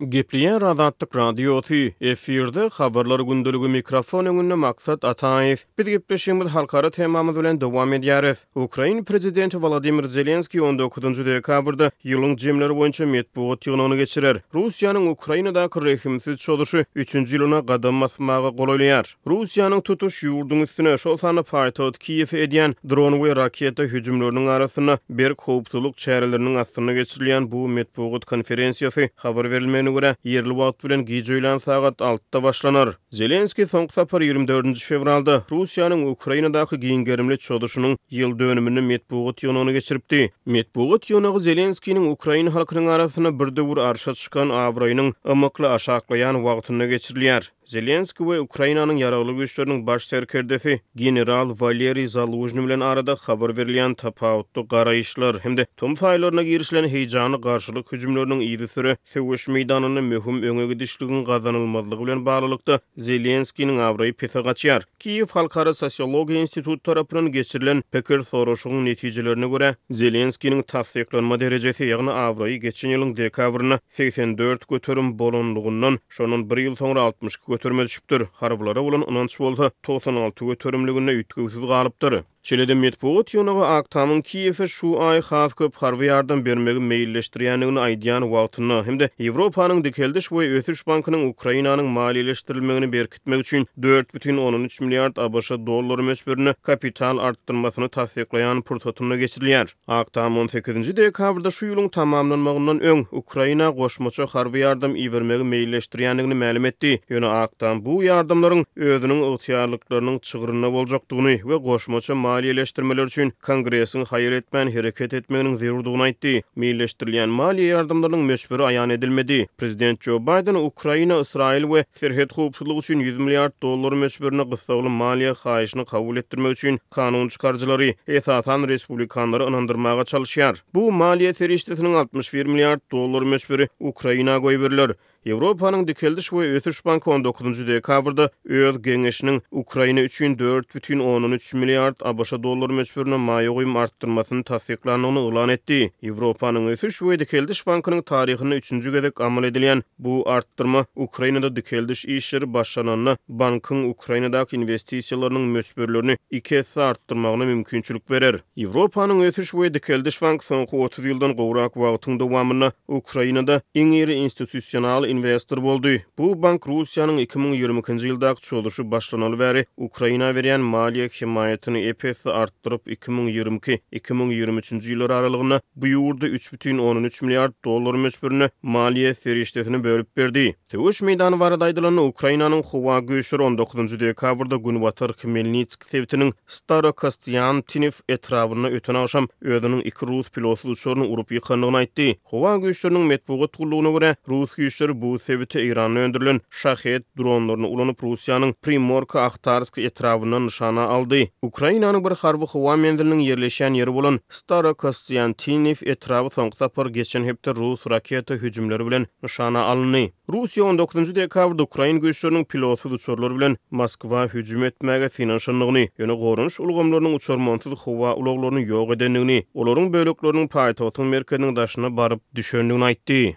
Gepleýär Azatlyk Radiosy, efirde, Habarlar gündeligi, mikrofon öňünde Maksat Ataýew. Biz gepleşigimizi halkara temamyz bilen dowam edýäris. Ukraina prezidenti Wolodymyr Zelenskiý on dokuzynjy dekabrda ýylyň jemleri boýunça metbugat ýygnagyny geçirer. Russiýanyň Ukrainadaky rehimsiz çozuşy üçünji ýylyna gadam basmaga golaýlaýar. Russiýanyň tutuş ýurduň üstüne, şol sanda paýtagt Kiýewe edýän dron we raketa hüjümleriniň arasynda berk howpsuzlyk çäreleriniň astynda geçirilýän bu metbugat konferensiýasy, habar berilmegine görä, ýerli wagt bilen gijöýlän sagat altyda başlanar. Zelenskiý soňky sapar ýigrimi dördünji fewralda Russiýanyň Ukrainadaky giň gerimli çozuşynyň ýyl dönüminde metbugat ýygnagyny geçiripdi. Metbugat ýygnagy Zelenskiýniň ukrain halkynyň arasynda bir döwür arşa çykan abraýynyň ymykly aşaklaýan wagtynda geçirilýär. Zelenskiý we Ukrainanyň Ýaragly Güýçleriniň Baş serkerdesi general Waleriý Zalužnyý bilen arada habar berilýän tapawutly garaýyşlar hem-de tomus aýlaryna girişilen heýjanly garşylyk hüjümleriniň yzysüre söweş meýdanynda möhüm öňe gidişligiň gazanylmazlygy bilen baglylykda Zelenskiýniň abraýy pese gaçýar. Kiýew Halkara sosiologiýa instituty tarapyndan geçirilen pikir soraşygyň netijelerine görä, Zelenskiniň tassyklanma derejesi, ýagny abraýy geçen ýylyň dekabrynda segsen dört göterim bolanlygyndan, şondan bir ýyl soňra altmyş iki göterime düşüpdir, harbylara bolan ynanç bolsa togsan alty göterimliginde üýtgewsiz galypdyr. Şeýle-de metbugat ýygnagy Aktamyň Kiýewe şu aý has köp harby ýardam bermegi meýilleşdirýändigini aýdýan wagtynda hem-de Ýewropanyň Dikeldiş we Ösüş Bankynyň Ukrainanyň maliýeleşdirilmegini berkitmek üçin dört bütin ondan üç milliard ABŞ dollary möçberinde kapital artdyrmasyny tassyklaýan pursatynda geçirilýär. Ak Tam on sekizinji dekabrda şu ýylyň tamamlanmagyndan öň Ukraina goşmaça harby ýardam ibermegi meýilleşdirýändigini mälim etdi, ýöne Ak Tam bu ýardamlaryň özüniň ygtyýarlyklarynyň çygrynda boljakdygyny we goşmaça maliýeleşdirmeler üçin Kongresiň haýal etmän hereket etmeginiň zerurdygyny aýtdy. Meýilleşdirilýän maliýe ýardamlarynyň möçberi aýan edilmedi. Prezident Jo Baýden Ukraina, Ysraýyl we serhet howpsuzlygy üçin ýüz milliard dollar möçberinde gyssagly maliýe haýyşyny kabul etdirmek üçin Kanun çykaryjylary, esasan, respublikanlary ynandyrmaga çalyşýar. Bu maliýe serişdesiniň altmyş bir milliard dollar möçberi Ukraina goýberiler. Ýewropanyň dikeldiş we ösüş banky on dokuzynjy dekabrda öz geňeşiniň Ukraina üçin dört bütin ondan üç milliard ABŞ dollary möçberine maýa goýum artdyrmasyny tassyklandygyny yglan etdi. Ýewropanyň ösüş we dikeldiş bankynyň taryhynda üçünji gezek amal edilýän Bu artdyrma Ukrainada dikeldiş işleri başlananda bankyň Ukrainadaky inwestisiýalarynyň möçberlerini iki esse artdyrmagyna mümkinçilik berer. Ýewropanyň Ösüş we dikeldiş banky soňky otuz ýyldan gowrak wagtyň dowamynda Ukrainada iň iri institusional inwestor boldy. Bu bank Russiýanyň iki müň ýigrimi ikinji ýyldaky çozuşy başlanaly bäri Ukraina berýän maliýe hemaýatyny ep-esse artdyryp, iki müň ýigrimi iki, iki müň ýigrimi üçünji ýyllar aralygynda bu ýurda üç bütin ondan üç milliard dollar möçberinde maliýe serişdesini bölüp berdi. Söweş meýdany barada aýdylanda, Ukrainanyň howa güýçleri on dokuzynjy dekabrda günbatar Hmelnitsk sebitiniň Starokostýantynew etrabynda öten agşam özüniň iki rus pilotsyz uçaryny urup ýykandygyny aýtdy. Howa güýçleriniň metbugat gullugyna görä, rus güýçleri bu sebiti Eýranda öndürilen Shahed dronlaryny ulanyp Russiýanyň Primorka-Ahtarsk etrabyndan nyşana aldy. Ukrainanyň bir harby howa menziliniň ýerleşýän ýeri bolan Starokostýantiniw etraby soňky sapar geçen hepde rus raketa hüjümleri bilen nyşana alyndy. Russiýa on dokuzynjy dekabrda ukrain güýçleriniň pilotsyz uçarlar bilen Moskwa hüjüm etmäge synanyşandygyny, ýöne goranyş ulgamlarynyň uçarmansyz howa ulaglaryny ýok edendigini, olaryň bölekleriniň paýtagtyň merkeziniň daşyna baryp düşendigini aýtdy.